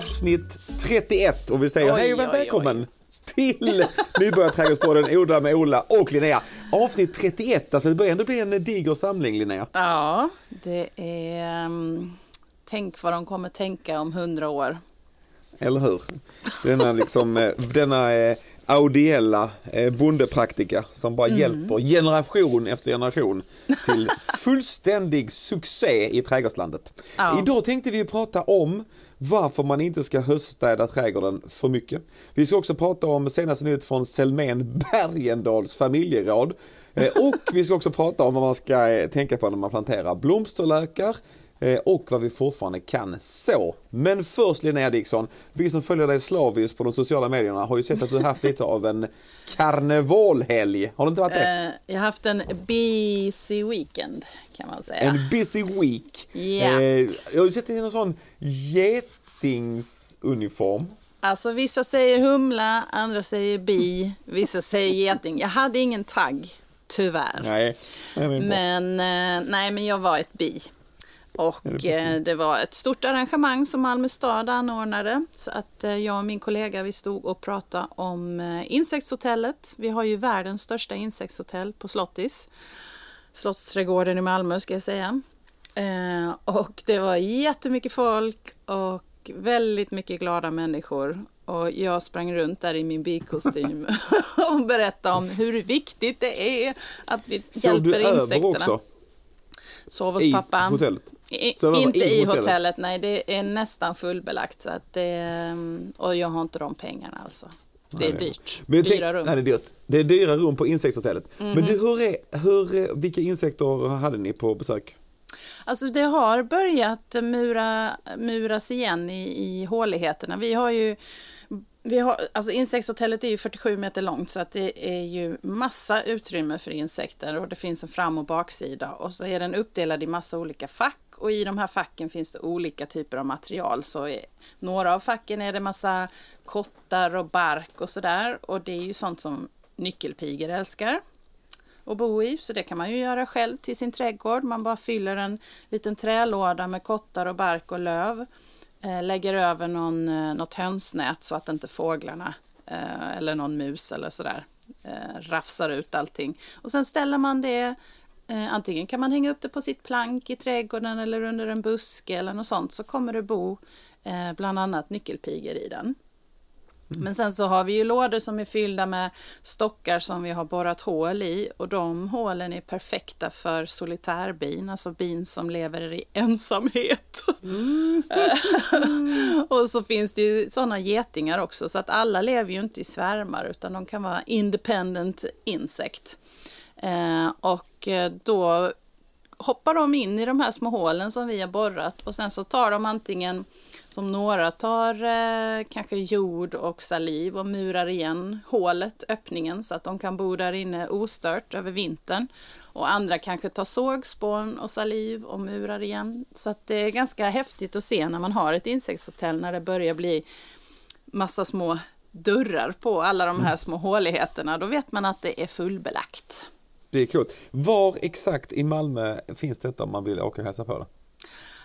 avsnitt 31 och vi säger Oj, hej och oj, oj. välkommen till Nybörjarträdgårdspodden Odla med Ola och Linnea. Avsnitt 31, alltså det börjar ändå bli en diger samling Linnea. Ja, det är... um, tänk vad de kommer tänka om hundra år. Eller hur? Denna, liksom, eh, denna eh, audiella eh, bondepraktika som bara hjälper generation efter generation till fullständig succé i trädgårdslandet. Ja. Idag tänkte vi prata om varför man inte ska höststäda trädgården för mycket. Vi ska också prata om senaste nytt från Selmén Bergendahls familjeråd. Eh, och vi ska också prata om vad man ska eh, tänka på när man planterar blomsterlökar och vad vi fortfarande kan så. Men först Linnea Dixon, vi som följer dig slaviskt på de sociala medierna har ju sett att du har haft lite av en karnevalhelg. Har du inte varit det? Eh, jag har haft en busy weekend kan man säga. En busy week. Eh, jag har ju sett dig i någon sån getingsuniform. Alltså vissa säger humla, andra säger bi, vissa säger geting. Jag hade ingen tagg, tyvärr. Nej. Men, eh, nej, men jag var ett bi. Och det eh, det var ett stort arrangemang som Malmö stad anordnade. Så att eh, jag och min kollega vi stod och pratade om eh, insektshotellet. Vi har ju världens största insektshotell på Slottis. Slottsträdgården i Malmö ska jag säga. Och det var jättemycket folk och väldigt mycket glada människor. Och jag sprang runt där i min bikostym och berättade om hur viktigt det är att vi Såg du hjälper över insekterna. också Sov hos i pappa. hotellet? I, inte i hotellet? hotellet. nej det är nästan fullbelagt. Så att det, mm, och jag har inte de pengarna alltså. Det är Nej. dyrt. Men tänk- Dyra rum. Mhm. Nej, det är dyrt. Det är dyra rum på insektshotellet. Men du, hur är, hur, vilka insekter hade ni på besök? Alltså det har börjat mura, muras igen i, i håligheterna. Vi har ju vi har, alltså insektshotellet är ju 47 meter långt så att det är ju massa utrymme för insekter och det finns en fram och baksida och så är den uppdelad i massa olika fack och i de här facken finns det olika typer av material. Så i några av facken är det massa kottar och bark och sådär och det är ju sånt som nyckelpigor älskar att bo i, så det kan man ju göra själv till sin trädgård. Man bara fyller en liten trälåda med kottar och bark och löv, eh, lägger över någon, eh, något hönsnät så att inte fåglarna eh, eller någon mus eller sådär rafsar ut allting. Och sen ställer man det Eh, antingen kan man hänga upp det på sitt plank i trädgården eller under en buske eller något sånt så kommer det bo eh, bland annat nyckelpigor i den. Men sen så har vi ju lådor som är fyllda med stockar som vi har borrat hål i och de hålen är perfekta för solitärbin, alltså bin som lever i ensamhet. och så finns det ju sådana getingar också så att alla lever ju inte i svärmar utan de kan vara independent insect. Eh, och eh, då hoppar de in i de här små hålen som vi har borrat och sen så tar de antingen som några tar eh, kanske jord och saliv och murar igen hålet, öppningen så att de kan bo där inne ostört över vintern. Och andra kanske tar sågspån och saliv och murar igen. Så att det är ganska häftigt att se när man har ett insektshotell när det börjar bli massa små dörrar på alla de här små håligheterna. Då vet man att det är fullbelagt. Det är coolt. Var exakt i Malmö finns detta om man vill åka och hälsa på det?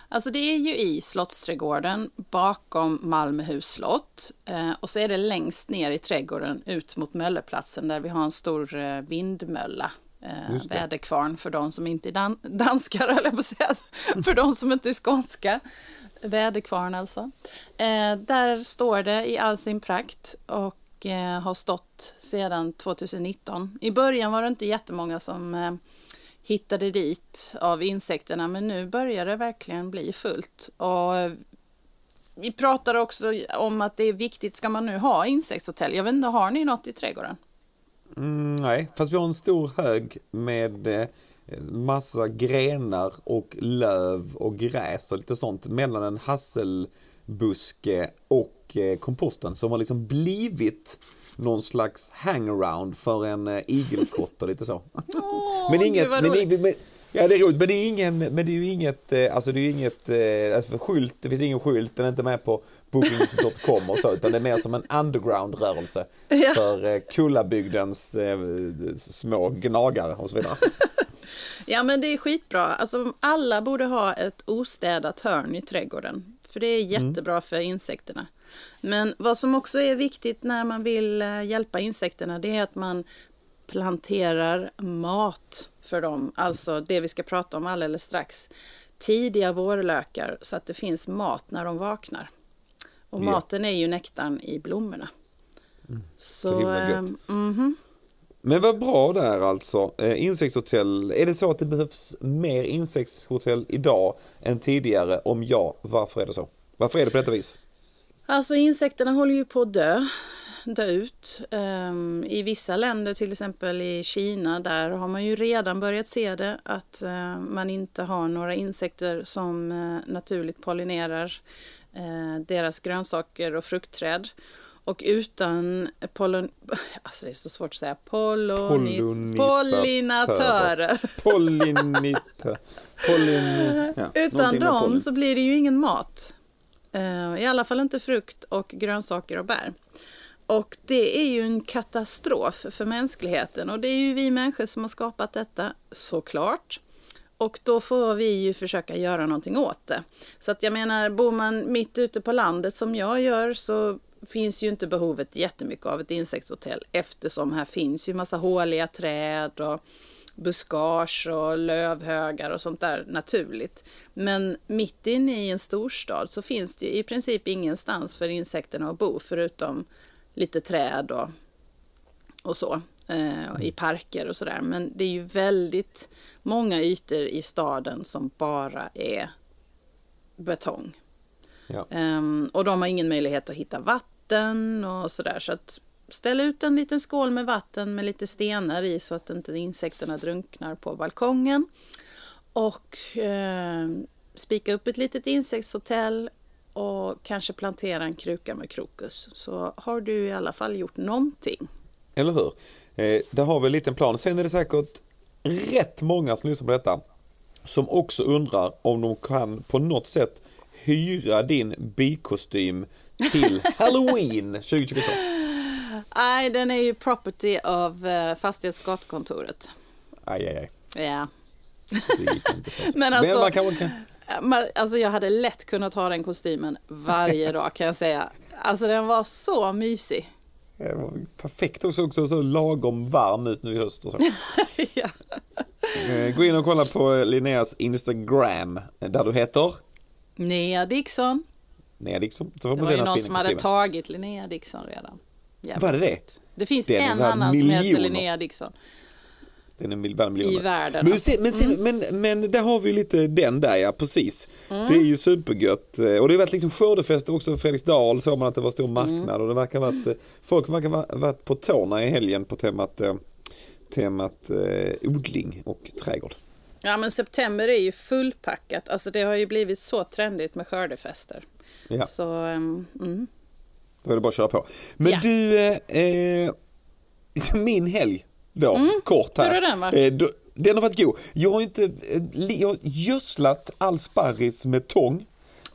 Alltså det är ju i Slottsträdgården bakom Malmöhus slott eh, och så är det längst ner i trädgården ut mot Mölleplatsen där vi har en stor eh, vindmölla. Eh, väderkvarn för de som inte är dan- danskar, eller på säga, för de som inte är skånska. Väderkvarn alltså. Eh, där står det i all sin prakt och eh, har stått sedan 2019. I början var det inte jättemånga som eh, hittade dit av insekterna men nu börjar det verkligen bli fullt. Och eh, vi pratade också om att det är viktigt, ska man nu ha insektshotell? Jag vet inte, har ni något i trädgården? Mm, nej, fast vi har en stor hög med eh, massa grenar och löv och gräs och lite sånt mellan en hassel hasselbuske och eh, komposten som har liksom blivit någon slags hangaround för en eh, igelkott och lite så. Åh, men inget, men, ja det är roligt, men det är ingen, men det är ju inget, eh, alltså det är ju inget alltså skylt, det finns ingen skylt, den är inte med på booking.com och så, utan det är mer som en underground-rörelse Ja. för Kullabygdens små gnagare och så vidare. Ja men det är skitbra. Alltså, alla borde ha ett ostädat hörn i trädgården. För det är jättebra för insekterna. Men vad som också är viktigt när man vill eh, hjälpa insekterna det är att man planterar mat för dem, alltså det vi ska prata om alldeles strax. Tidiga vårlökar så att det finns mat när de vaknar. Och maten är ju nektarn i blommorna. Så, så himla gött. Men vad bra där alltså. Eh, insektshotell. Är det så att det behövs mer insektshotell idag än tidigare? Om ja, varför är det så? Varför är det på detta vis? Alltså insekterna håller ju på att dö, dö ut. Ehm, I vissa länder, till exempel i Kina, där har man ju redan börjat se det att eh, man inte har några insekter som eh, naturligt pollinerar deras grönsaker och fruktträd. Och utan pollen... Alltså det är så svårt att säga. Pollinisatörer. pollinatörer. Pollinita. Pollin... Ja, Utan dem så blir det ju ingen mat. Eh, I alla fall inte frukt och grönsaker och bär. Och det är ju en katastrof för mänskligheten och det är ju vi människor som har skapat detta, såklart. Och då får vi ju försöka göra någonting åt det. Så att jag menar, bor man mitt ute på landet som jag gör så finns ju inte behovet jättemycket av ett insektshotell eftersom här finns ju massa håliga träd och buskage och lövhögar och sånt där naturligt. Men mitt inne i en storstad så finns det ju i princip ingenstans för insekterna att bo förutom lite träd och, och så eh, i parker och sådär. Men det är ju väldigt många ytor i staden som bara är betong. Ja. Ehm, och de har ingen möjlighet att hitta vatten och sådär. Så att ställ ut en liten skål med vatten med lite stenar i så att inte insekterna drunknar på balkongen. Och eh, spika upp ett litet insektshotell och kanske plantera en kruka med krokus. Så har du i alla fall gjort någonting. Eller hur? Eh, där har vi en liten plan. Sen är det säkert rätt många som lyssnar på detta som också undrar om de kan på något sätt hyra din bikostym till Halloween 2022. Nej, den är ju property av eh, fastighetsgatkontoret. Aj, aj, aj. Ja. Men alltså- Men man kan, kan, Men, Alltså jag hade lätt kunnat ha den kostymen varje dag kan jag säga. Alltså den var så mysig. det var perfekt också, också så lagom varm ut nu i höst och så. ja. Eh, Gå in och kolla på Linneas Instagram där du heter Nea Dixon. Nea Dixon. Det var ju någon som hade tagit Linnea Dixon redan. Jävligt Var det det? Det finns är en annan som heter. Linnea Dixon. Den är värd miljoner. I världen, Men, se, men, se, men, men där har vi lite den där ja, precis. Det är ju supergött. Eh, Och det har varit liksom skördefest också för Fredriksdal såg man att det var stor marknad och det verkar ha varit, eh, folk verkar ha varit på tårna i helgen på temat, eh, temat eh, odling och trädgård. Ja men september är ju fullpackat. Alltså det har ju blivit så trendigt med skördefester. Ja, Så ehm, mm. då är det bara att köra på. Men Ja. du, eh, eh, min helg då, kort här. Mm. Hur har den varit? Eh, den har varit god. Jag har inte eh, jag har gödslat all sparris med tång.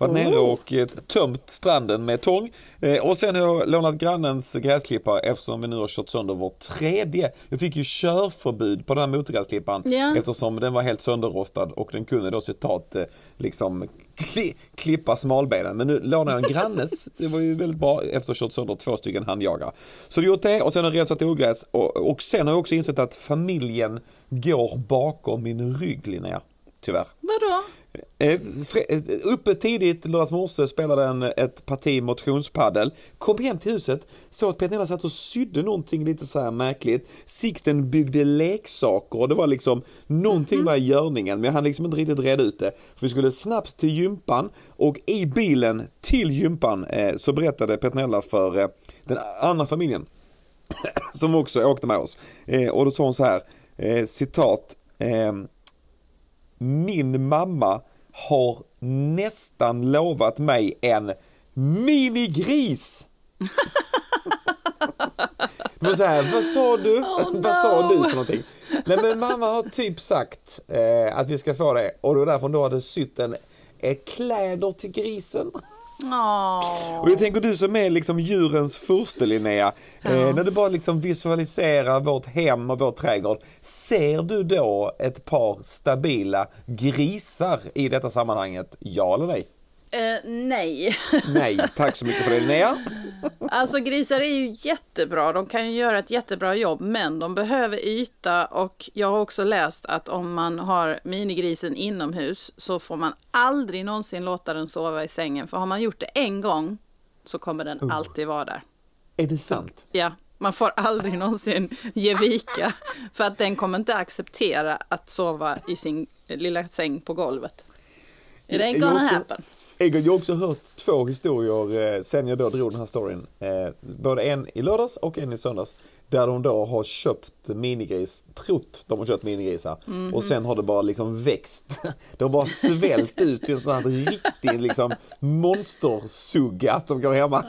Varit Oh. nere och eh, tömt stranden med tång. Eh, och sen har jag lånat grannens gräsklippare eftersom vi nu har kört sönder vår tredje. Jag fick ju körförbud på den här motorgräsklipparen Ja. eftersom den var helt sönderrostad och den kunde då citat eh, liksom kli, klippa smalbenen. Men nu lånade jag en grannes. Det var ju väldigt bra efter att ha kört sönder två stycken handjagare. Så jag gjort det och sen har jag rensat ogräs och, och sen har jag också insett att familjen går bakom min rygg Linnea. Tyvärr. vadå? Eh, eh, Uppe tidigt lördags morse spelade en, ett parti motionspaddel. Kom hem till huset, såg att Peter Nilla satt och sydde någonting lite så här märkligt. Sixten byggde leksaker och det var liksom någonting var i görningen men jag hann liksom inte riktigt reda ut det. För vi skulle snabbt till gympan och i bilen till gympan eh, så berättade Peter Nilla för eh, den andra familjen som också åkte med oss. Eh, och då sa hon så här, citat, ehm, min mamma har nästan lovat mig en minigris. Var så här, vad sa du? Oh, vad sa no. du för någonting? Nej men mamma har typ sagt eh, att vi ska få det och det var därför hon då hade sytt en eh, kläder till grisen. Och jag tänker du som är liksom djurens furste Linnea, eh, när du bara liksom visualiserar vårt hem och vår trädgård, ser du då ett par stabila grisar i detta sammanhanget? Ja eller nej? Eh, nej. Nej, tack så mycket för det Linnea. Alltså grisar är ju jättebra, de kan ju göra ett jättebra jobb, men de behöver yta och jag har också läst att om man har minigrisen inomhus så får man aldrig någonsin låta den sova i sängen, för har man gjort det en gång så kommer den Oh. alltid vara där. Är det sant? Ja, man får aldrig någonsin ge vika, för att den kommer inte acceptera att sova i sin lilla säng på golvet. It ain't gonna happen. Egon, jag har också hört två historier eh, sen jag då drog den här storyn. Eh, både en i lördags och en i söndags. Där de då har köpt minigris, trott de har köpt minigrisar. Mhm. Och sen har det bara liksom växt. Det har bara svällt ut till en sån här riktig liksom monstersugga som går hemma.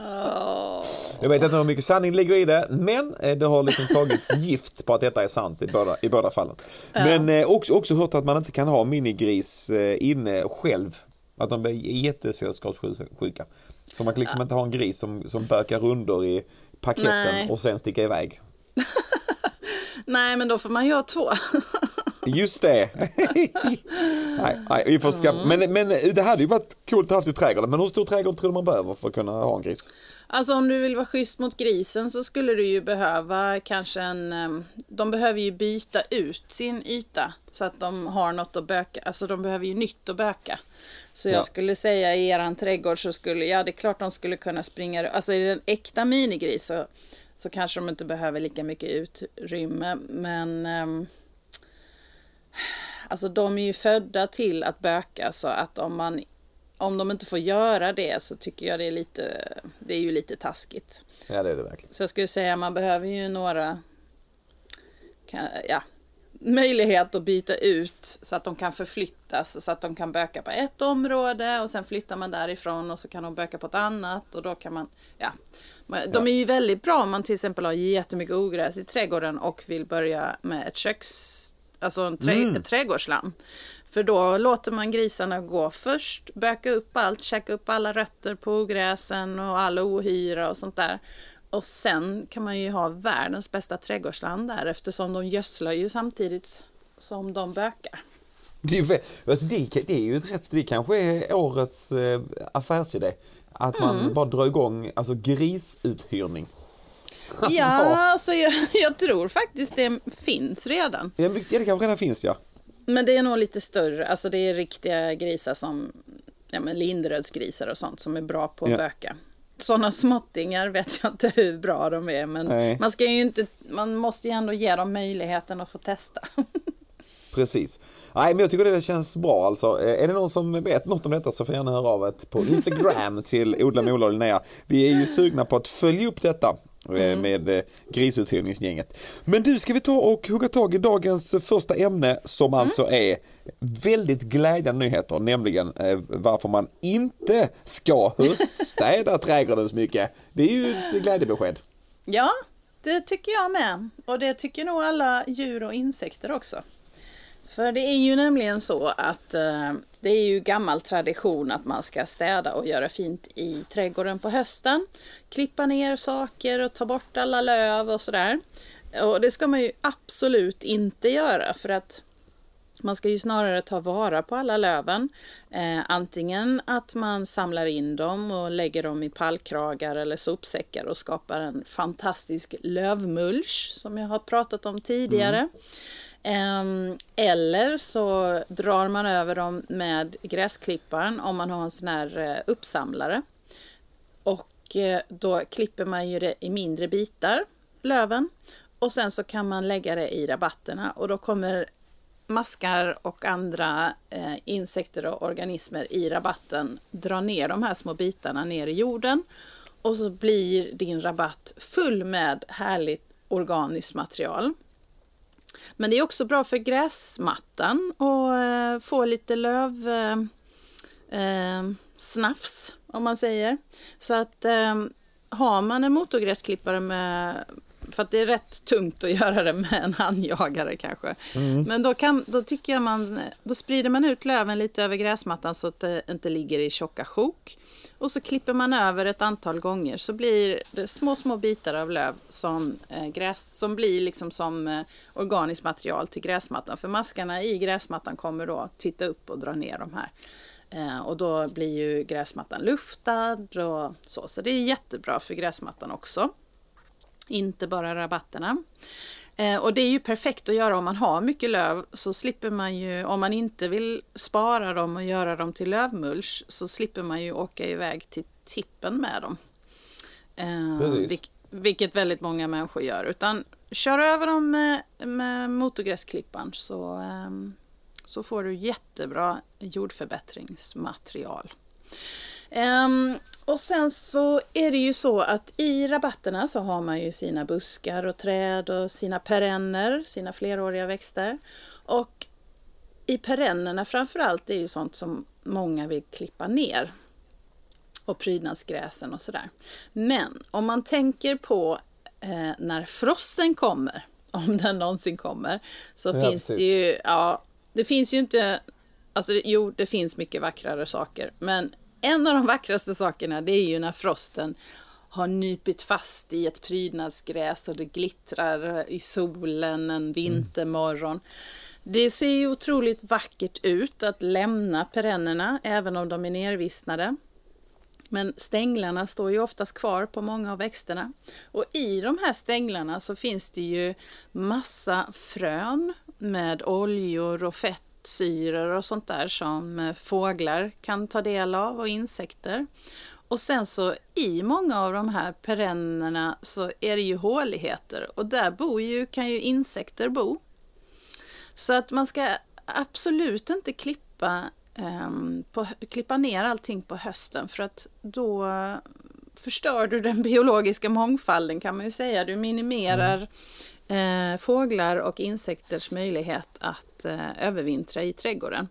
Jag vet inte hur mycket sanning ligger i det, men eh, det har liksom tagits gift på att detta är sant i båda, i båda fallen. Men eh, också, också hört att man inte kan ha minigris eh, inne själv. Att de blir jättesällskapssjuka. Så man kan liksom inte ha en gris som, som bökar runder i paketten Nej. och sen sticka iväg. Nej, men då får man göra två. Just det. nej, nej, vi får ska... men, men det hade ju varit coolt att ha haft i trädgården. Men hur stor trädgård tror du man behöver för att kunna ha en gris? Alltså om du vill vara schysst mot grisen så skulle du ju behöva kanske en... De behöver ju byta ut sin yta så att de har något att böka. Alltså de behöver ju nytt att böka. Så jag Ja. skulle säga i eran trädgård så skulle, ja det är klart de skulle kunna springa, alltså i den äkta minigris så, så kanske de inte behöver lika mycket utrymme men em, Alltså de är ju födda till att böka så att om man om de inte får göra det så tycker jag det är lite, det är ju lite taskigt. Ja, det är det verkligen. Så jag skulle säga man behöver ju några kan, ja, möjlighet att byta ut så att de kan förflyttas så att de kan böka på ett område och sen flyttar man därifrån och så kan de böka på ett annat och då kan man, ja. De är ju väldigt bra om man till exempel har jättemycket ogräs i trädgården och vill börja med ett köks, alltså en trä, Mm. ett trädgårdsland. För då låter man grisarna gå först, böka upp allt, käka upp alla rötter på ogräsen och all ohyra och sånt där. Och sen kan man ju ha världens bästa trädgårdsland där eftersom de gödslar ju samtidigt som de bökar. Det är, alltså det, det är ju ett rätt, det kanske är årets eh, affärsidé. Att man Mm. bara drar igång alltså grisuthyrning. Ja, alltså jag, jag tror faktiskt det finns redan. Ja, det kanske redan finns ja. Men det är nog lite större, alltså det är riktiga grisar som ja, men lindrödsgrisar och sånt som är bra på att Ja. böka. Sådana småttingar vet jag inte hur bra de är men Nej. man ska ju inte, man måste ju ändå ge dem möjligheten att få testa. Precis. Nej, men jag tycker det känns bra alltså. Eh, Är det någon som vet något om detta så får gärna höra av ett på Instagram till Odla med Ola och Linnea. Vi är ju sugna på att följa upp detta eh, med eh, grisuthyrningsgänget. Men du, ska vi ta och hugga tag i dagens första ämne som alltså är väldigt glädjande nyheter, nämligen eh, varför man inte ska höststäda trädgården så mycket. Det är ju ett glädjebesked. Ja, det tycker jag med. Och det tycker nog alla djur och insekter också. För det är ju nämligen så att eh, det är ju gammal tradition att man ska städa och göra fint i trädgården på hösten. Klippa ner saker och ta bort alla löv och sådär. Och det ska man ju absolut inte göra för att man ska ju snarare ta vara på alla löven. Eh, antingen att man samlar in dem och lägger dem i pallkragar eller sopsäckar och skapar en fantastisk lövmulch som jag har pratat om tidigare. Mm. Ehm, eller så drar man över dem med gräsklipparen om man har en sån här eh, uppsamlare. Och eh, då klipper man ju det i mindre bitar, löven. Och sen så kan man lägga det i rabatterna och då kommer maskar och andra eh, insekter och organismer i rabatten dra ner de här små bitarna ner i jorden. Och så blir din rabatt full med härligt organiskt material. Men det är också bra för gräsmattan och eh, få lite löv eh, eh snafs om man säger. Så att eh, har man en motorgräsklippare med för att det är rätt tungt att göra det med en handjagare kanske. Men då, kan, då tycker jag man, då sprider man ut löven lite över gräsmattan så att det inte ligger i tjocka sjok. Och så klipper man över ett antal gånger så blir det små, små bitar av löv som, eh, gräs, som blir liksom som eh, organiskt material till gräsmattan. För maskarna i gräsmattan kommer då titta upp och dra ner de här Eh, och då blir ju gräsmattan luftad och så. Så det är jättebra för gräsmattan också. Inte bara rabatterna. Eh, och det är ju perfekt att göra om man har mycket löv så slipper man ju, om man inte vill spara dem och göra dem till lövmulch så slipper man ju åka iväg till tippen med dem. Eh, vilk, vilket väldigt många människor gör. Utan kör över dem med, med motorgräsklipparen så, eh, så får du jättebra jordförbättringsmaterial. Och sen så är det ju så att i rabatterna så har man ju sina buskar och träd och sina perenner, sina fleråriga växter. Och i perennerna framförallt är ju sånt som många vill klippa ner. Och prydnadsgräsen och sådär. Men om man tänker på eh, när frosten kommer, om den någonsin kommer, så ja, finns det ju, ja, det finns ju inte, alltså jo, det finns mycket vackrare saker, men en av de vackraste sakerna det är ju när frosten har nypit fast i ett prydnadsgräs och det glittrar i solen en vintermorgon. Det ser ju otroligt vackert ut att lämna perennerna även om de är nervissnade. Men stänglarna står ju oftast kvar på många av växterna. Och i de här stänglarna så finns det ju massa frön med oljor och fett fettsyror och sånt där som eh, fåglar kan ta del av och insekter. Och sen så i många av de här perennerna så är det ju håligheter och där bor ju, kan ju insekter bo. Så att man ska absolut inte klippa, eh, på, klippa ner allting på hösten för att då förstör du den biologiska mångfalden kan man ju säga. Du minimerar mm eh, fåglar och insekters möjlighet att eh, övervintra i trädgården.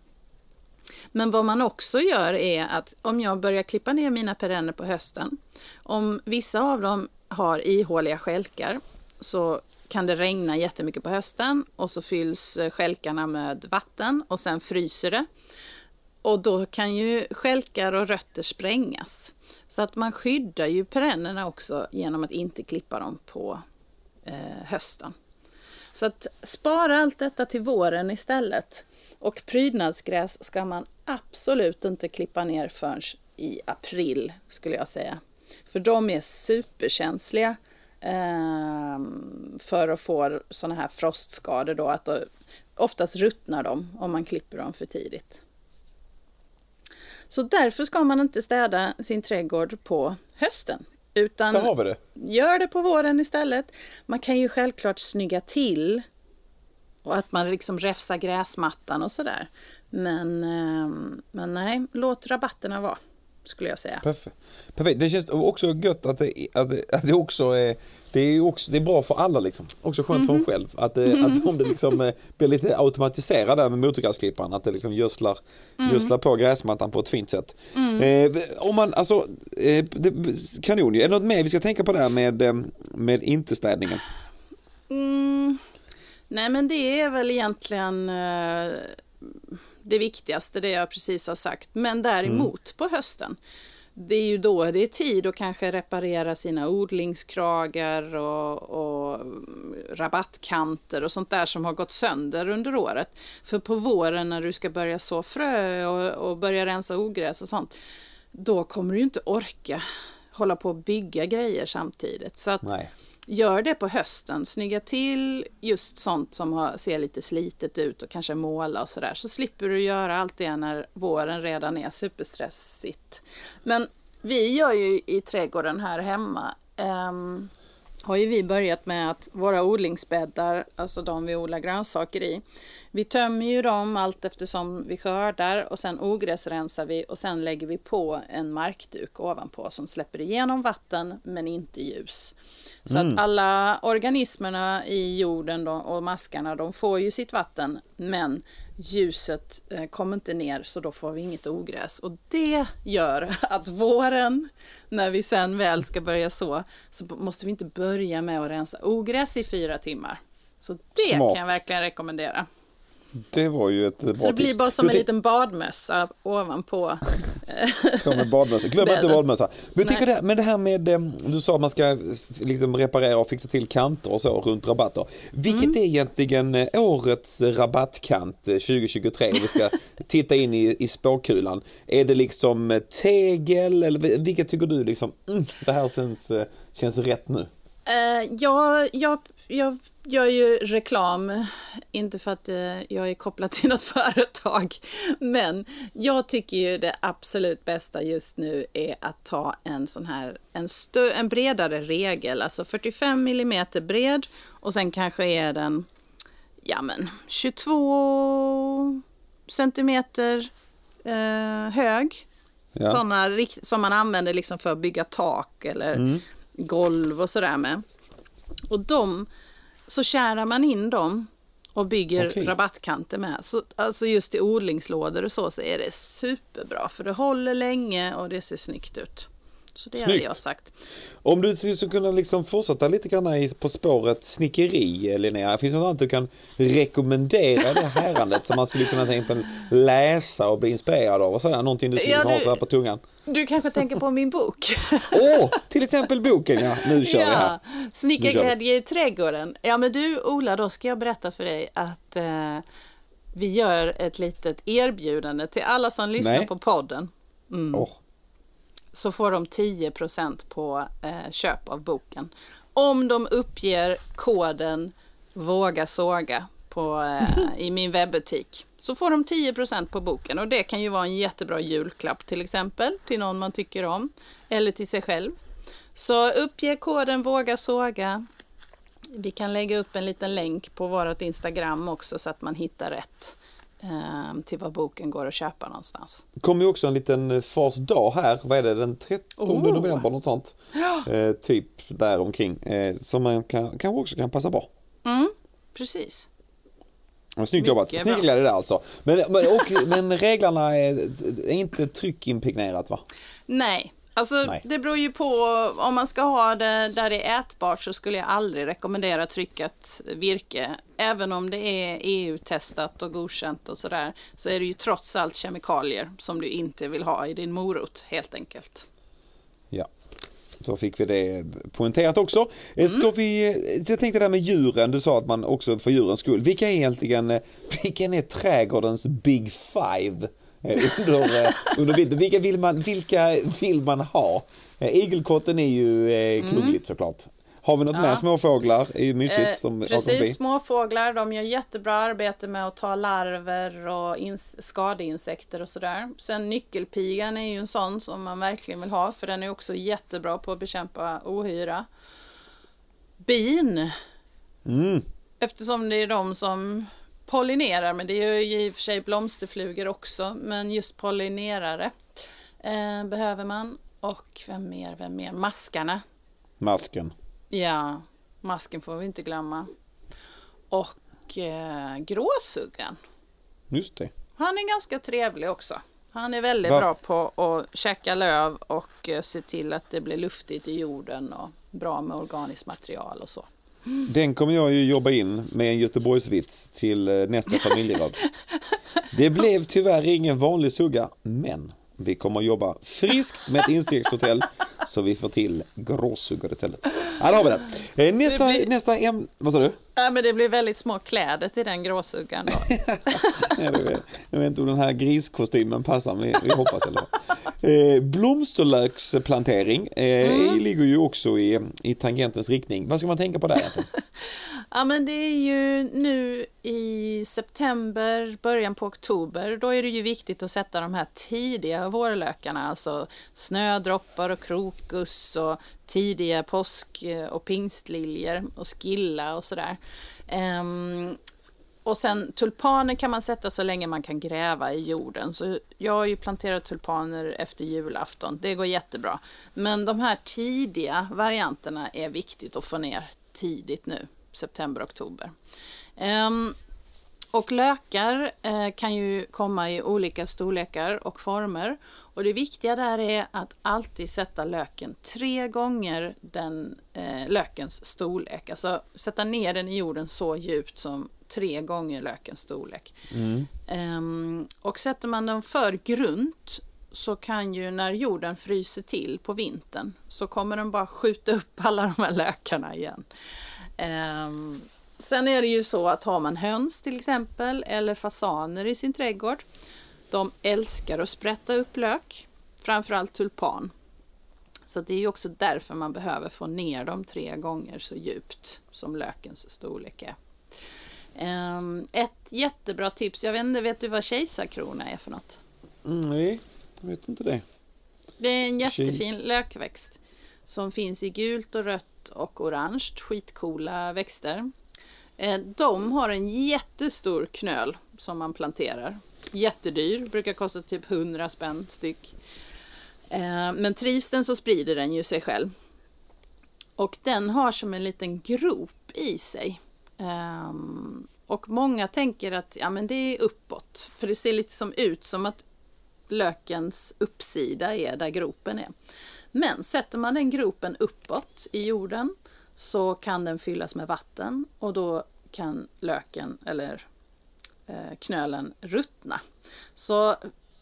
Men vad man också gör är att om jag börjar klippa ner mina perenner på hösten, om vissa av dem har ihåliga skälkar så kan det regna jättemycket på hösten och så fylls eh, skälkarna med vatten och sen fryser det. Och då kan ju skälkar och rötter sprängas. Så att man skyddar ju perennerna också genom att inte klippa dem på eh, hösten. Så att spara allt detta till våren istället. Och prydnadsgräs ska man absolut inte klippa ner förrän i april skulle jag säga. För de är superkänsliga eh, för att få sådana här frostskador då. Att då, oftast ruttnar de om man klipper dem för tidigt. Så därför ska man inte städa sin trädgård på hösten utan Där har vi det. gör det på våren istället. Man kan ju självklart snygga till och att man liksom räfsar gräsmattan och sådär. Men, ehm, men nej, låt rabatterna vara skulle jag säga. Perfekt. Perfekt. Det känns också gött att det, att det, att det också är det är också det är bra för alla liksom. Också skönt mm -hmm. för en mhm. själv. Att, mm -hmm. att om det liksom eh, blir lite automatiserat där med motorgräsklipparen, att det liksom gödslar, mm. gödslar på gräsmattan på ett fint sätt. Mm. Eh, om man, alltså, eh, det, kanon Är det något mer vi ska tänka på där med, eh, med intestädningen? Mm. Nej men det är väl egentligen det viktigaste, det jag precis har sagt. Men däremot mm. på hösten, det är ju då det är tid att kanske reparera sina odlingskragar och, och rabattkanter och sånt där som har gått sönder under året. För på våren när du ska börja så frö och, och börja rensa ogräs och sånt, då kommer du inte orka hålla på och bygga grejer samtidigt. Så att Nej gör det på hösten, snygga till just sånt som har, ser lite slitet ut och kanske måla och sådär, så slipper du göra allt det när våren redan är superstressigt. Men vi gör ju i trädgården här hemma um, har ju vi börjat med att våra odlingsbäddar, alltså de vi odlar grönsaker i, vi tömmer ju dem allt eftersom vi skördar och sen ogräsrensar vi och sen lägger vi på en markduk ovanpå som släpper igenom vatten men inte ljus. Så mm. att alla organismerna i jorden och maskarna de får ju sitt vatten men ljuset eh, kommer inte ner så då får vi inget ogräs. Och det gör att våren, när vi sen väl ska börja så, så måste vi inte börja med att rensa ogräs i fyra timmar. Så det Smart. kan jag verkligen rekommendera. Det var ju ett bra Så det blir bara som en liten badmössa ovanpå På med badmössa. Glöm inte badmössa. Men, Nej. det, men det här med, eh, du sa att man ska liksom reparera och fixa till kanter och så runt rabatter. Vilket Mm. är egentligen eh, årets rabattkant eh, 2023? Vi ska titta in i, i spåkulan. Är det liksom eh, tegel eller vi- vilket tycker du liksom, mm, det här känns, eh, känns rätt nu? Eh, jag, jag, jag gör ju reklam, inte för att eh, jag är kopplad till något företag, men jag tycker ju det absolut bästa just nu är att ta en sån här, en, stö, en bredare regel, alltså 45 mm bred och sen kanske är den, ja men 22 centimeter eh, hög. Ja. Sådana som man använder liksom för att bygga tak eller Mm. golv och sådär med. Och de, så kärar man in dem och bygger Okej. rabattkanter med. Så, alltså just i odlingslådor och så, så är det superbra för det håller länge och det ser snyggt ut. Så det hade Snyggt. jag sagt. Om du skulle kunna liksom fortsätta lite grann på spåret snickeri, Linnea. Finns det något annat du kan rekommendera det härandet som man skulle kunna tänka läsa och bli inspirerad av? Och sådär, någonting du skulle Ja, ha så här på tungan. Du kanske tänker på min bok? Åh, till exempel boken ja. Nu kör vi här. Snickarglädje i trädgården. Ja, men du Ola, då ska jag berätta för dig att eh, vi gör ett litet erbjudande till alla som lyssnar Nej. på podden. Mm. Åh, så får de 10% på eh, köp av boken. Om de uppger koden våga såga på, eh, i min webbutik så får de 10% på boken och det kan ju vara en jättebra julklapp till exempel till någon man tycker om eller till sig själv. Så uppge koden våga såga. Vi kan lägga upp en liten länk på vårt Instagram också så att man hittar rätt till var boken går att köpa någonstans. Det kommer ju också en liten eh, fars dag här. Vad är det? Den 13 Oh. november något sånt. Eh, typ där omkring. Eh, som man kan, kanske också kan passa på. Mm, precis. Ja, Snyggt Mycket jobbat. bra. Snickarglädje där alltså. Men, men, och, men reglarna är, är inte tryckimpregnerat va? Nej, alltså Nej. det beror ju på. Om man ska ha det där det är ätbart så skulle jag aldrig rekommendera tryckat virke. Även om det är EU-testat och godkänt och sådär så är det ju trots allt kemikalier som du inte vill ha i din morot helt enkelt. Ja. Så fick vi det poängterat också. Eh, Mm. Ska vi, eh, jag tänkte det här med djuren, du sa att man också för djurens skull. Vilka är egentligen, eh, vilken är trädgårdens big five? Eh, Under, eh, under vintern? Vilka vill man, vilka vill man ha? Eh, Igelkotten är ju eh, klubbigt såklart. Har vi något Mm. Ja. mer? Småfåglar är ju mysigt Eh, som precis, småfåglar de gör jättebra arbete med att ta larver och ins- skadeinsekter och sådär. Sen nyckelpigan är ju en sån som man verkligen vill ha för den är också jättebra på att bekämpa ohyra. Bin, Mm. eftersom det är de som pollinerar, men det gör ju i och för sig blomsterflugor också, men just pollinerare eh, behöver man. Och vem mer, vem mer? Maskarna. Masken. Ja, masken får vi inte glömma. Och eh, gråsuggan. Just det. Han är ganska trevlig också. Han är väldigt Va- bra på att käka löv och eh, se till att det blir luftigt i jorden och bra med organiskt material och så. Den kommer jag ju jobba in med en Göteborgsvits till eh, nästa familjeråd. Det blev tyvärr ingen vanlig sugga, men vi kommer att jobba friskt med ett insektshotell så vi får till gråsuggor istället. Ja, där har vi det. Eh, Nästa, Det blir- nästa ämne, vad sa du? Ja, men det blir väldigt små kläder till den gråsuggan då. Det Jag vet inte om den här griskostymen passar, men vi hoppas i alla fall. Eh, blomsterlöksplantering eh, Mm. ligger ju också i, i tangentens riktning. Vad ska man tänka på där? Anton? Ja, men det är ju nu i september, början på oktober. Då är det ju viktigt att sätta de här tidiga vårlökarna, alltså snödroppar och krokus och tidiga påsk och pingstliljor och skilla och sådär. Ehm, och sen tulpaner kan man sätta så länge man kan gräva i jorden. Så jag har ju planterat tulpaner efter julafton. Det går jättebra. Men de här tidiga varianterna är viktigt att få ner tidigt nu, september, oktober. Ehm, och lökar eh, kan ju komma i olika storlekar och former. Och det viktiga där är att alltid sätta löken tre gånger den eh, lökens storlek. Alltså sätta ner den i jorden så djupt som tre gånger lökens storlek. Ehm, och sätter man den för grunt så kan ju när jorden fryser till på vintern så kommer den bara skjuta upp alla de här lökarna igen. Um, sen är det ju så att har man höns till exempel eller fasaner i sin trädgård de älskar att sprätta upp lök, framförallt tulpan. Så det är också därför man behöver få ner dem tre gånger så djupt som lökens storlek är. Um, ett jättebra tips, jag vet inte, vet du vad kejsarkrona är för något? Mm, nej, jag vet inte det. Det är en jättefin Kejs. lökväxt som finns i gult och rött och orange, skitcoola växter. Eh, de har en jättestor knöl som man planterar. Jättedyr, brukar kosta typ 100 spänn styck. Eh, men trivs den så sprider den ju sig själv. Och den har som en liten grop i sig. Um, och många tänker att ja, men det är uppåt, för det ser lite som ut som att lökens uppsida är där gropen är. Men sätter man den gropen uppåt i jorden så kan den fyllas med vatten och då kan löken eller eh, knölen ruttna. Så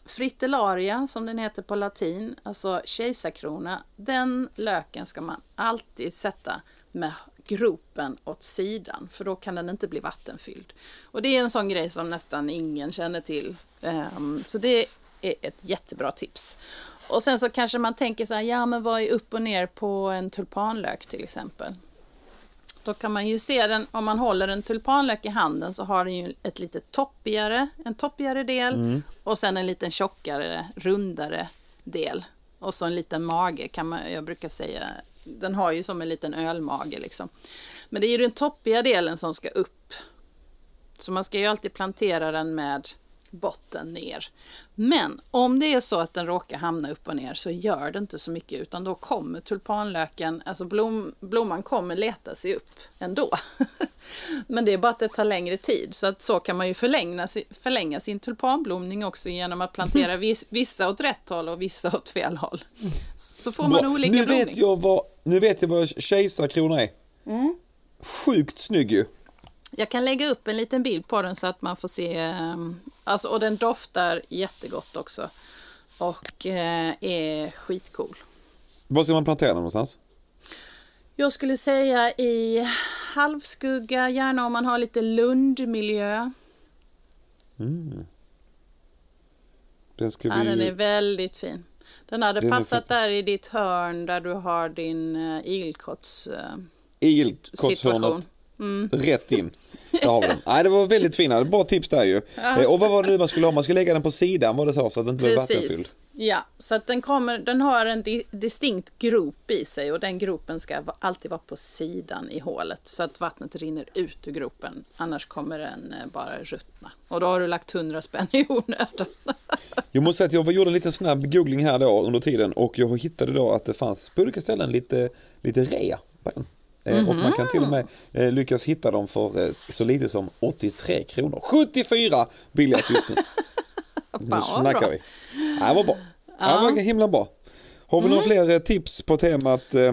fritillaria som den heter på latin, alltså kejsarkrona, den löken ska man alltid sätta med gropen åt sidan för då kan den inte bli vattenfylld. Och det är en sån grej som nästan ingen känner till. Um, så det är ett jättebra tips. Och sen så kanske man tänker så här, ja men vad är upp och ner på en tulpanlök till exempel? Då kan man ju se den, om man håller en tulpanlök i handen så har den ju ett lite toppigare, en toppigare del mm. och sen en liten tjockare, rundare del. Och så en liten mage kan man, jag brukar säga, den har ju som en liten ölmage liksom. Men det är ju den toppiga delen som ska upp. Så man ska ju alltid plantera den med botten ner. Men om det är så att den råkar hamna upp och ner så gör det inte så mycket utan då kommer tulpanlöken, alltså blom, blomman kommer leta sig upp ändå. Men det är bara att det tar längre tid så att så kan man ju förlänga, förlänga sin tulpanblomning också genom att plantera vissa åt rätt håll och vissa åt fel håll. Så får man Bra. olika nu blomning. Vet jag vad, nu vet jag vad kejsarkrona är. Mm. Sjukt snygg ju. Jag kan lägga upp en liten bild på den så att man får se. Ehm, alltså, och den doftar jättegott också. Och eh, är skitcool. Var ska man plantera den någonstans? Jag skulle säga i halvskugga, gärna om man har lite lundmiljö. Mm. Den, ska vi... ja, den är väldigt fin. Den hade den passat där i ditt hörn där du har din uh, igelkotts... Igelkottshörnet. Mm. Rätt in. Där har vi den. Nej, det var väldigt fina. Bra tips där ju. Eh, och vad var det nu man skulle ha? Man skulle lägga den på sidan var det så, så att den inte blev vattenfylld. Ja, så att den, kommer, den har en di distinkt grop i sig och den gropen ska alltid vara på sidan i hålet så att vattnet rinner ut ur gropen. Annars kommer den eh, bara ruttna. Och då har du lagt hundra spänn i onödan. Jag måste säga att jag gjorde en liten snabb googling här då under tiden och jag hittade då att det fanns på olika ställen lite, lite rea på den. Mm -hmm. Och man kan till och med eh, lyckas hitta dem för eh, så lite som 83 kronor. 74 billigast just nu. nu snackar vi. Det var bra. Ja. Det var himla bra. Har vi mm. några fler eh, tips på temat eh,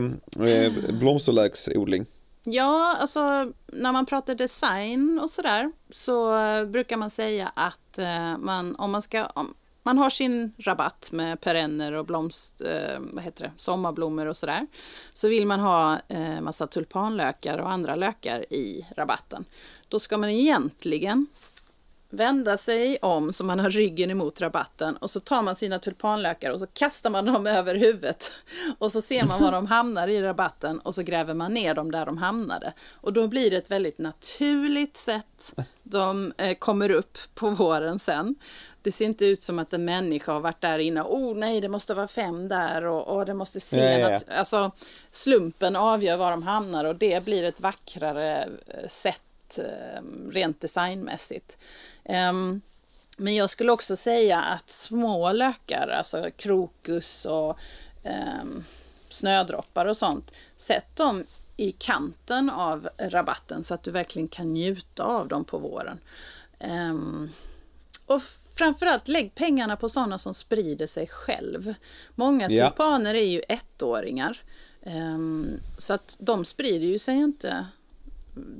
eh, blomsterlöksodling? Ja, alltså när man pratar design och sådär så brukar man säga att man, om man ska, om, man har sin rabatt med perenner och blomst, eh, vad heter det, sommarblommor och sådär. Så vill man ha eh, massa tulpanlökar och andra lökar i rabatten. Då ska man egentligen vända sig om så man har ryggen emot rabatten och så tar man sina tulpanlökar och så kastar man dem över huvudet och så ser man var de hamnar i rabatten och så gräver man ner dem där de hamnade. Och då blir det ett väldigt naturligt sätt. De eh, kommer upp på våren sen. Det ser inte ut som att en människa har varit där inne. Oh nej, det måste vara fem där och, och det måste se ja, ja, något. Alltså, slumpen avgör var de hamnar och det blir ett vackrare eh, sätt eh, rent designmässigt. Um, men jag skulle också säga att små lökar, alltså krokus och um, snödroppar och sånt, sätt dem i kanten av rabatten så att du verkligen kan njuta av dem på våren. Um, och framförallt lägg pengarna på sådana som sprider sig själv. Många tulpaner är ju ettåringar. Um, så att de sprider ju sig inte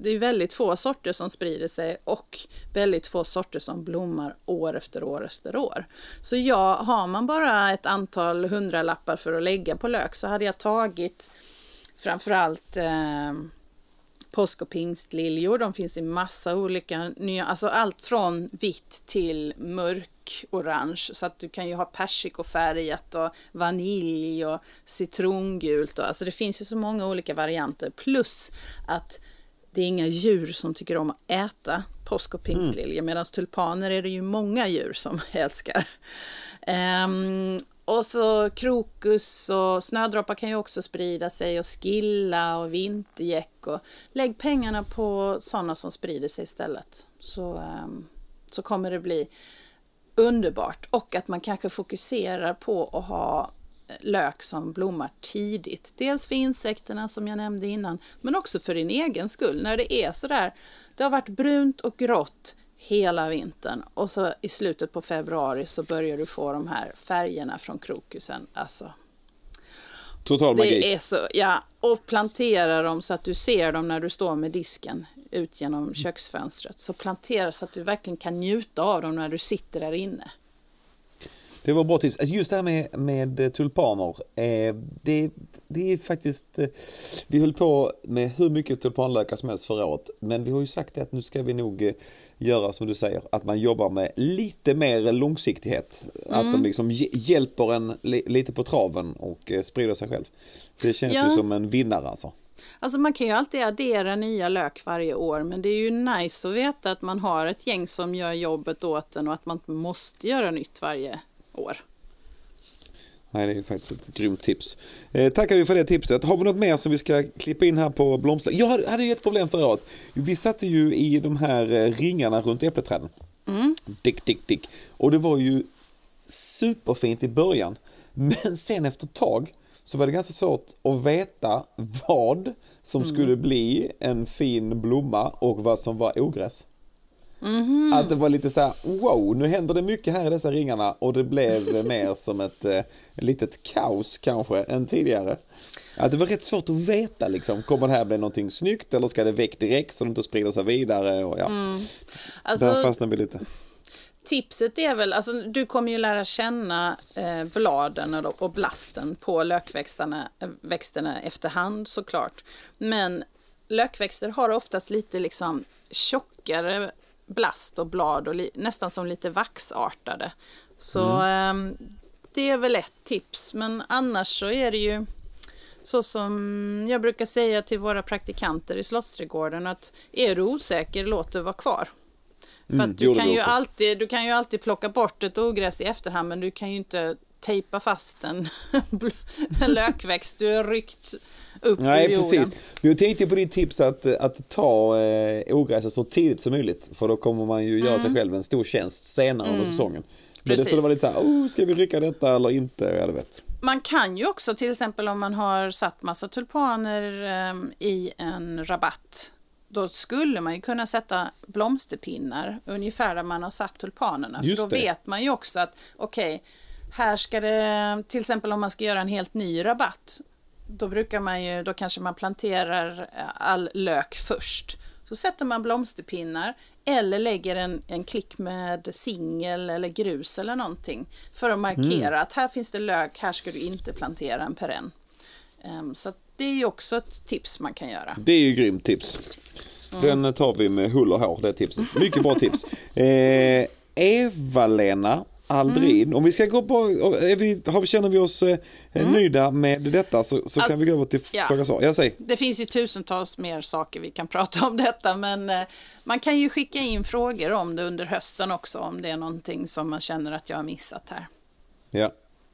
det är väldigt få sorter som sprider sig och väldigt få sorter som blommar år efter år efter år. Så ja, har man bara ett antal hundralappar för att lägga på lök så hade jag tagit framförallt eh, påsk och pingstliljor. De finns i massa olika nya, alltså allt från vitt till mörk orange så att du kan ju ha persikofärgat och vanilj och citrongult och alltså det finns ju så många olika varianter plus att det är inga djur som tycker om att äta påsk och pingstliljor mm. medan tulpaner är det ju många djur som älskar. Um, och så krokus och snödroppar kan ju också sprida sig och skilla och vintergäck. Och lägg pengarna på sådana som sprider sig istället. Så, um, så kommer det bli underbart. Och att man kanske fokuserar på att ha lök som blommar tidigt. Dels för insekterna som jag nämnde innan, men också för din egen skull. När det är sådär, det har varit brunt och grått hela vintern och så i slutet på februari så börjar du få de här färgerna från krokusen. Alltså, Total magi. Det är så, ja, och plantera dem så att du ser dem när du står med disken ut genom köksfönstret. Så plantera så att du verkligen kan njuta av dem när du sitter där inne. Det var bra tips. Alltså just det här med, med eh, tulpaner. Eh, det, det är faktiskt... Eh, vi höll på med hur mycket tulpanlökar som helst förra året. Men vi har ju sagt att nu ska vi nog eh, göra som du säger. Att man jobbar med lite mer långsiktighet. Mm. Att de liksom hjälper en li, lite på traven och sprider sig själv. Det känns ja. ju som en vinnare alltså. Alltså man kan ju alltid addera nya lök varje år men det är ju nice att veta att man har ett gäng som gör jobbet åt en och att man måste göra nytt varje år. Nej, det är faktiskt ett grymt tips. Eh, tackar vi för det tipset. Har vi något mer som vi ska klippa in här på blomster? Jag hade ju ett problem förra året. Vi satte ju i de här eh, ringarna runt äppelträden. Mm. Dick, dick, dick. Och det var ju superfint i början. Men sen efter ett tag så var det ganska svårt att veta vad som mm. skulle bli en fin blomma och vad som var ogräs. Mm. Att det var lite så här, wow, nu händer det mycket här i dessa ringarna och det blev mer som ett eh, litet kaos kanske än tidigare. Att det var rätt svårt att veta liksom, kommer det här bli någonting snyggt eller ska det väck direkt så det inte sprider sig vidare och ja. Mm. Alltså, Där fastnade vi lite. Tipset är väl, alltså du kommer ju lära känna eh, bladen och, och blasten på lökväxterna växterna efterhand såklart. Men lökväxter har oftast lite liksom tjockare blast och blad och nästan som lite vaxartade. Så mm. eh, det är väl ett tips, men annars så är det ju så som jag brukar säga till våra praktikanter i Slottsträdgården att är du osäker, låt det vara kvar. För mm, du, kan ju alltid, du kan ju alltid plocka bort ett ogräs i efterhand men du kan ju inte tejpa fast en, en lökväxt du har ryckt upp Nej, ur jorden. Precis. Jag tänkte på ditt tips att, att ta eh, ogräset så tidigt som möjligt för då kommer man ju göra mm. sig själv en stor tjänst senare mm. under säsongen. Men Precis. det skulle vara lite så här, oh, ska vi rycka detta eller inte? Ja, vet. Man kan ju också till exempel om man har satt massa tulpaner eh, i en rabatt då skulle man ju kunna sätta blomsterpinnar ungefär där man har satt tulpanerna. Just för då det. vet man ju också att okej, okay, här ska det, till exempel om man ska göra en helt ny rabatt, då brukar man ju, då kanske man planterar eh, all lök först. Så sätter man blomsterpinnar eller lägger en, en klick med singel eller grus eller någonting för att markera mm. att här finns det lök, här ska du inte plantera en perenn. Um, så det är ju också ett tips man kan göra. Det är ju grymt tips. Mm. Den tar vi med hull och hår, det tipset. Mycket bra tips. Eh, Eva-Lena Aldrin. Mm. Om vi ska gå på, är vi, har vi, känner vi oss eh, mm. nöjda med detta så, så alltså, kan vi gå över till ja. fråga svar. Jag säger. Det finns ju tusentals mer saker vi kan prata om detta men eh, man kan ju skicka in frågor om det under hösten också om det är någonting som man känner att jag har missat här. Ja,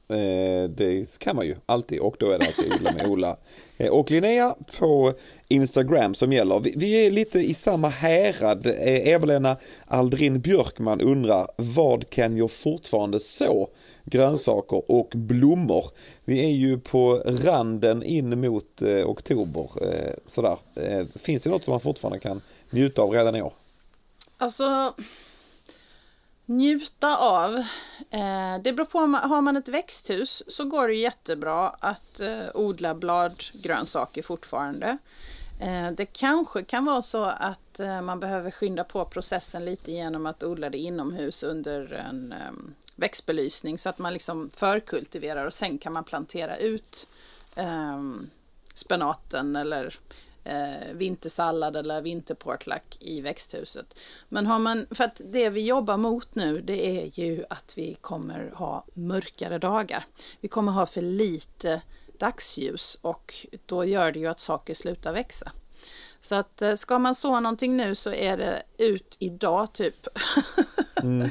Eh, det kan man ju alltid och då är det alltså Ola med Ola eh, och Linnea på Instagram som gäller. Vi, är lite i samma härad. Eh, Evelina Eva-Lena Aldrin Björkman undrar vad kan jag fortfarande så? Grönsaker och blommor. Vi är ju på randen in mot oktober. sådär. finns det något som man fortfarande kan njuta av redan i år? Alltså njuta av. Eh, det beror på, har man ett växthus så går det jättebra att eh, odla bladgrönsaker fortfarande. Eh, det kanske kan vara så att eh, man behöver skynda på processen lite genom att odla det inomhus under en ehm, växtbelysning så att man liksom förkultiverar och sen kan man plantera ut ehm, spenaten eller eh, vintersallad eller vinterportlack i växthuset. Men har man, för att det vi jobbar mot nu det är ju att vi kommer ha mörkare dagar. Vi kommer ha för lite dagsljus och då gör det ju att saker slutar växa. Så att eh, ska man så någonting nu så är det ut idag typ. Mm.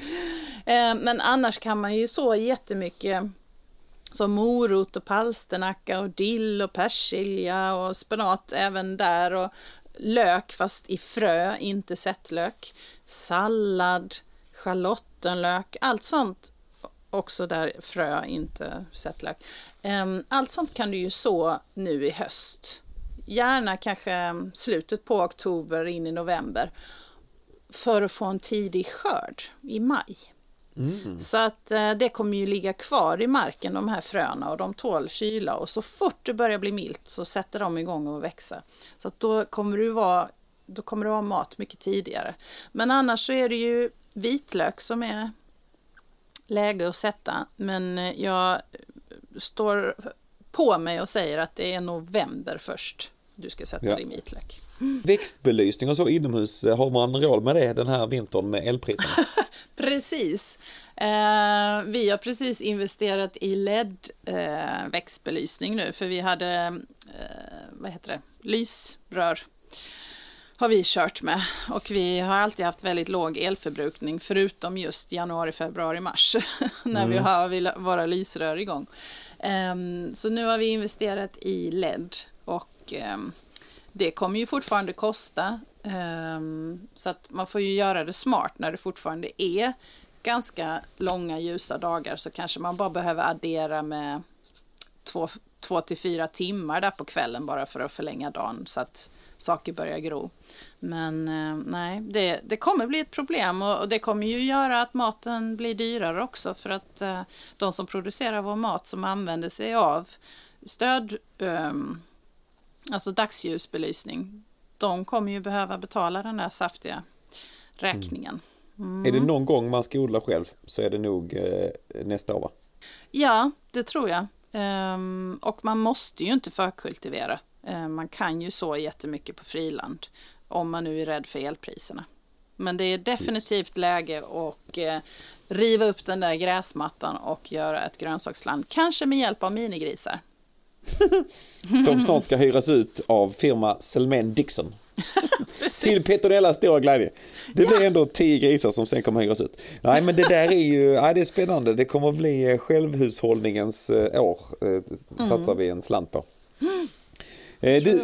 Eh, men annars kan man ju så jättemycket som morot och palsternacka och dill och persilja och spenat även där och lök fast i frö, inte sättlök, sallad, schalottenlök, allt sånt också där frö, inte sättlök. Ehm, allt sånt kan du ju så nu i höst. Gärna kanske slutet på oktober in i november för att få en tidig skörd i maj. Mm. Så att eh, det kommer ju ligga kvar i marken de här fröna och de tål kyla och så fort det börjar bli milt så sätter de igång att växa. Så att då kommer du vara då kommer du ha mat mycket tidigare. Men annars så är det ju vitlök som är läge att sätta. Men eh, jag står på mig och säger att det är november först du ska sätta ja. din vitlök. Växtbelysning och så inomhus, har man råd med det den här vintern med elpriserna? precis. Eh, vi har precis investerat i LED-växtbelysning eh, nu för vi hade, eh, vad heter det, lysrör har vi kört med och vi har alltid haft väldigt låg elförbrukning förutom just januari, februari, mars när mm. vi har våra lysrör igång. Um, så nu har vi investerat i LED och um, det kommer ju fortfarande kosta um, så att man får ju göra det smart när det fortfarande är ganska långa ljusa dagar så kanske man bara behöver addera med två, två till fyra timmar där på kvällen bara för att förlänga dagen så att saker börjar gro. Men eh, nej, det, det kommer bli ett problem och, och, det kommer ju göra att maten blir dyrare också för att eh, de som producerar vår mat som använder sig av stöd, eh, alltså dagsljusbelysning, de kommer ju behöva betala den där saftiga räkningen. Mm. Är det någon gång man ska odla själv så är det nog eh, nästa år va? Ja, det tror jag. Um, och man måste ju inte förkultivera. Uh, man kan ju så jättemycket på friland om man nu är rädd för elpriserna. Men det är definitivt läge att uh, riva upp den där gräsmattan och göra ett grönsaksland, kanske med hjälp av minigrisar. Som snart ska hyras ut av firma Selmen Dixon. Till Petronellas stora glädje. Det blir ja. ändå tio grisar som sen kommer hyras ut. Nej men det där är ju, ja, det är spännande. Det kommer att bli eh, självhushållningens eh, år. Eh, satsar mm. vi en slant på. Mm. Du,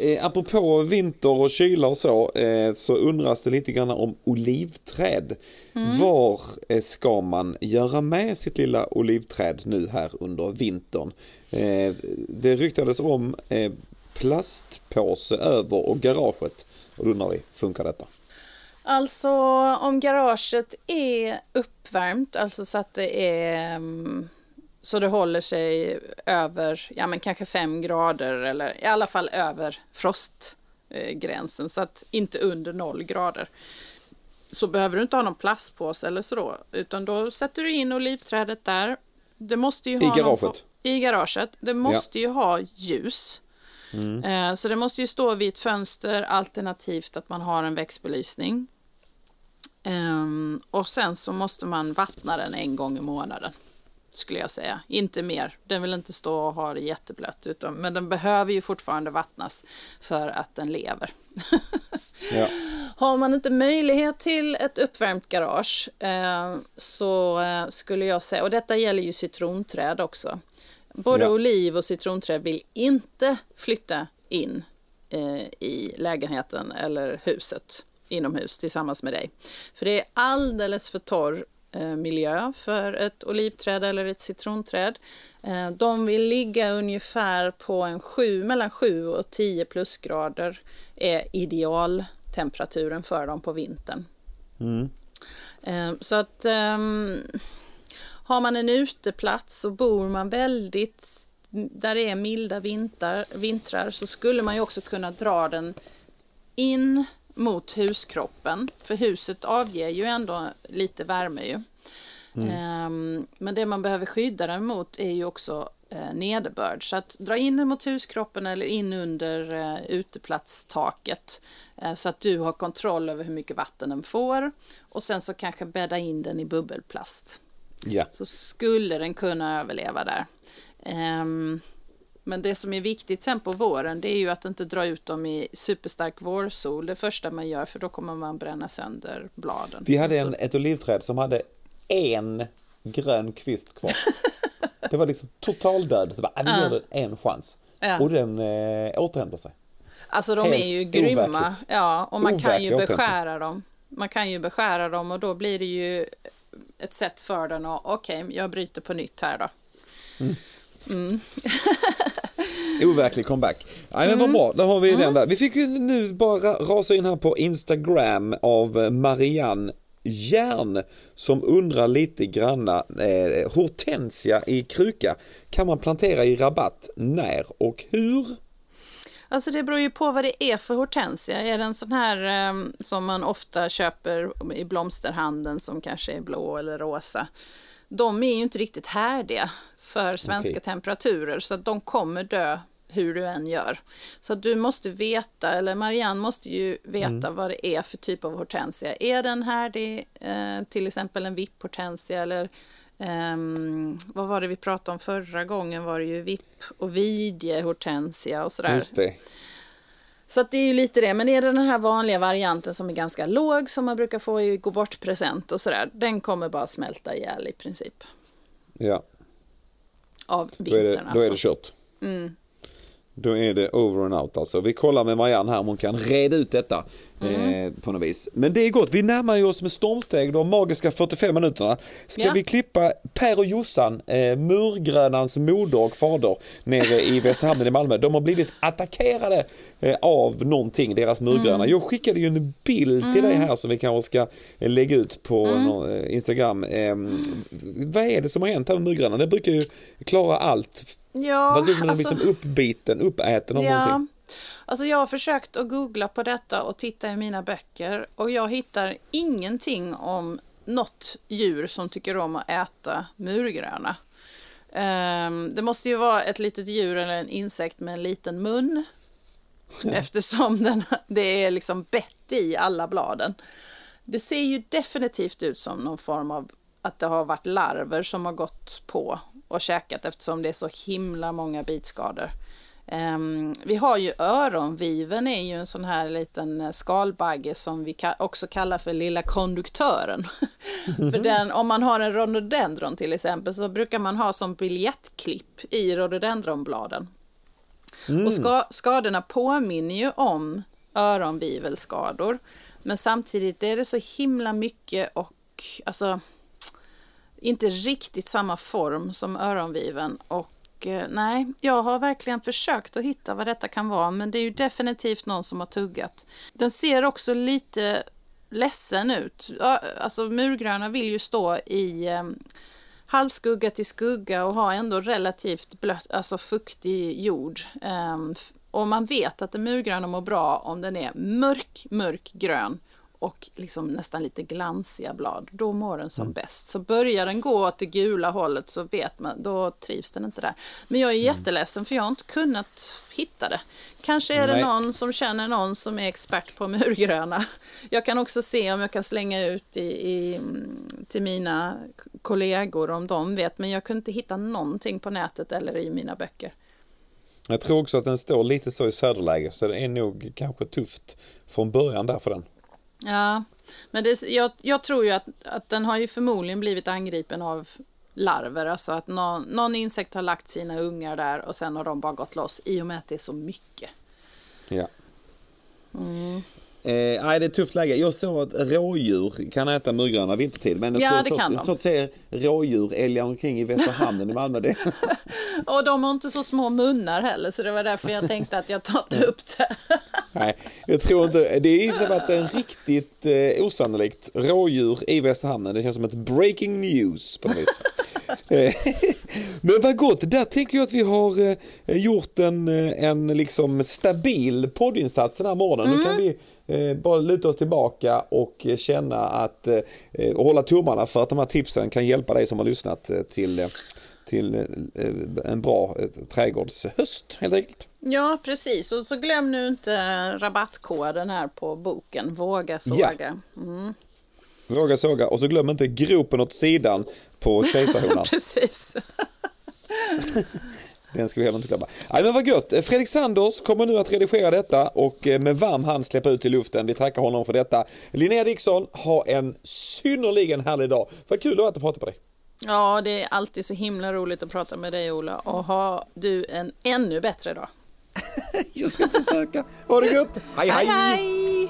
eh, apropå vinter och kyla och så, eh, så undras det lite grann om olivträd. Mm. Var eh, ska man göra med sitt lilla olivträd nu här under vintern? Eh, det ryktades om eh, plastpåse över och garaget. Och då undrar vi, funkar detta? Alltså om garaget är uppvärmt, alltså så att det är mm, så det håller sig över, ja men kanske fem grader eller i alla fall över frostgränsen så att inte under noll grader. Så behöver du inte ha någon plastpåse eller så då, utan då sätter du in olivträdet där. Det måste ju ha I garaget? I garaget. Det måste ja. ju ha ljus. Mm. Eh, så det måste ju stå vid ett fönster alternativt att man har en växtbelysning. Ehm, och sen så måste man vattna den en gång i månaden skulle jag säga. Inte mer. Den vill inte stå och ha det jätteblött, utan, men den behöver ju fortfarande vattnas för att den lever. ja. Har man inte möjlighet till ett uppvärmt garage eh, så eh, skulle jag säga, och detta gäller ju citronträd också, både ja. oliv och citronträd vill inte flytta in eh, i lägenheten eller huset inomhus tillsammans med dig. För det är alldeles för torr Eh, miljö för ett olivträd eller ett citronträd. Eh, de vill ligga ungefär på en 7, mellan 7 och 10 plusgrader är idealtemperaturen för dem på vintern. Mm. Eh, så att um, har man en uteplats och bor man väldigt där det är milda vintrar, vintrar så skulle man ju också kunna dra den in mot huskroppen. För huset avger ju ändå lite värme ju. Mm. Ehm, men det man behöver skydda den mot är ju också eh, nederbörd. Så att dra in den mot huskroppen eller in under eh, uteplatstaket eh, så att du har kontroll över hur mycket vatten den får. Och sen så kanske bädda in den i bubbelplast. Ja. Så skulle den kunna överleva där. Um, men det som är viktigt sen på våren det är ju att inte dra ut dem i superstark vårsol det första man gör för då kommer man bränna sönder bladen. Vi hade en, ett olivträd som hade en grön kvist kvar. det var liksom total död. Så bara, äh, vi ger den en chans. Ja. Och den eh, återhämtar sig. Alltså de Helt är ju grymma. Ja, och man kan ju beskära dem. Man kan ju beskära dem och då blir det ju ett sätt för den att okej, okay, jag bryter på nytt här då. Mm. Mm. Overklig comeback. Nej men vad bra, då har vi mm. den där. Vi fick ju nu bara rasa in här på Instagram av Marianne Järn som undrar lite granna eh, hortensia i kruka kan man plantera i rabatt när och hur? Alltså det beror ju på vad det är för hortensia. Är det en sån här eh, som man ofta köper i blomsterhandeln som kanske är blå eller rosa. De är ju inte riktigt härdiga för svenska okay. temperaturer så att de kommer dö hur du än gör. Så du måste veta, eller Marianne måste ju veta mm. vad det är för typ av hortensia. Är den härdig, eh, till exempel en vipphortensia eller Um, vad var det vi pratade om förra gången? Var det ju vipp och vidje, hortensia och sådär. Just det. Så det är ju lite det. Men är det den här vanliga varianten som är ganska låg som man brukar få i gå bort present och sådär. Den kommer bara smälta ihjäl i princip. Ja. Av vintern då är det, alltså. Då är det kört. Mm. Då är det over and out alltså. Vi kollar med Marianne här om hon kan reda ut detta mm. eh, på något vis. Men det är gott. Vi närmar oss med stormsteg de magiska 45 minuterna. Ska ja. vi klippa Per och Jossan, eh, murgrönans moder och fader nere i Västerhamnen i Malmö. De har blivit attackerade eh, av någonting, deras murgröna. Mm. Jag skickade ju en bild till mm. dig här som vi kanske ska eh, lägga ut på mm. eh, Instagram. Ehm, vad är det som har hänt här med murgröna? Det brukar ju klara allt Ja, Vad ser ut som alltså, liksom uppbiten, uppäten av ja, någonting. Alltså jag har försökt att googla på detta och titta i mina böcker och jag hittar ingenting om något djur som tycker om att äta murgröna. Um, det måste ju vara ett litet djur eller en insekt med en liten mun eftersom den, det är liksom bett i alla bladen. Det ser ju definitivt ut som någon form av att det har varit larver som har gått på och käkat eftersom det är så himla många bitskador. Um, vi har ju öronviven är ju en sån här liten skalbagge som vi också kallar för lilla konduktören. för den, om man har en rhododendron till exempel så brukar man ha som biljettklipp i rhododendronbladen. Mm. Och ska skadorna påminner ju om öronvivelskador. Men samtidigt är det så himla mycket och alltså inte riktigt samma form som öronviven och Eh, nej, jag har verkligen försökt att hitta vad detta kan vara men det är ju definitivt någon som har tuggat. Den ser också lite ledsen ut. Alltså murgröna vill ju stå i eh, halvskugga till skugga och ha ändå relativt blött, alltså fuktig jord. Eh, och man vet att en murgröna mår bra om den är mörk, mörk grön och liksom nästan lite glansiga blad, då mår den som mm. bäst. Så börjar den gå åt det gula hållet så vet man, då trivs den inte där. Men jag är mm. jätteledsen för jag har inte kunnat hitta det. Kanske är det Nej. någon som känner någon som är expert på murgröna. Jag kan också se om jag kan slänga ut i, i, till mina kollegor om de vet, men jag kunde inte hitta någonting på nätet eller i mina böcker. Jag tror också att den står lite så i söderläge så det är nog kanske tufft från början där för den. Ja, men det, jag, jag tror ju att, att den har ju förmodligen blivit angripen av larver, alltså att någon, någon insekt har lagt sina ungar där och sen har de bara gått loss i och med att det är så mycket. Ja. Mm. Eh, nej, det är ett tufft läge. Jag såg att rådjur kan äta murgröna vintertid. Men ja, det kan så, de. så att säga rådjur älgar omkring i Västerhamnen i Malmö. Det. och de har inte så små munnar heller, så det var därför jag tänkte att jag tar upp det. nej, jag tror inte. Det är i och sig varit en riktigt eh, osannolikt rådjur i Västerhamnen. Det känns som ett breaking news på något vis. Men vad gott, där tänker jag att vi har eh, gjort en, eh, en liksom stabil poddinsats den här morgonen. Nu kan vi eh, bara luta oss tillbaka och känna att, eh, och hålla tummarna för att de här tipsen kan hjälpa dig som har lyssnat till, till en bra trädgårdshöst helt enkelt. Ja, precis. Och så glöm nu inte rabattkoden här på boken, Våga såga. Mm. Våga såga och så glöm inte gropen åt sidan på kejsarhonan. precis. Den ska vi heller inte glömma. Nej, men vad gött. Fredrik Sanders kommer nu att redigera detta och eh, med varm hand släppa ut till luften. Vi tackar honom för detta. Linnea Dixon, ha en synnerligen härlig dag. Vad kul det var att prata med dig. Ja, det är alltid så himla roligt att prata med dig Ola och ha du en ännu bättre dag. Jag ska försöka. Ha det gött. hej. hej. hej.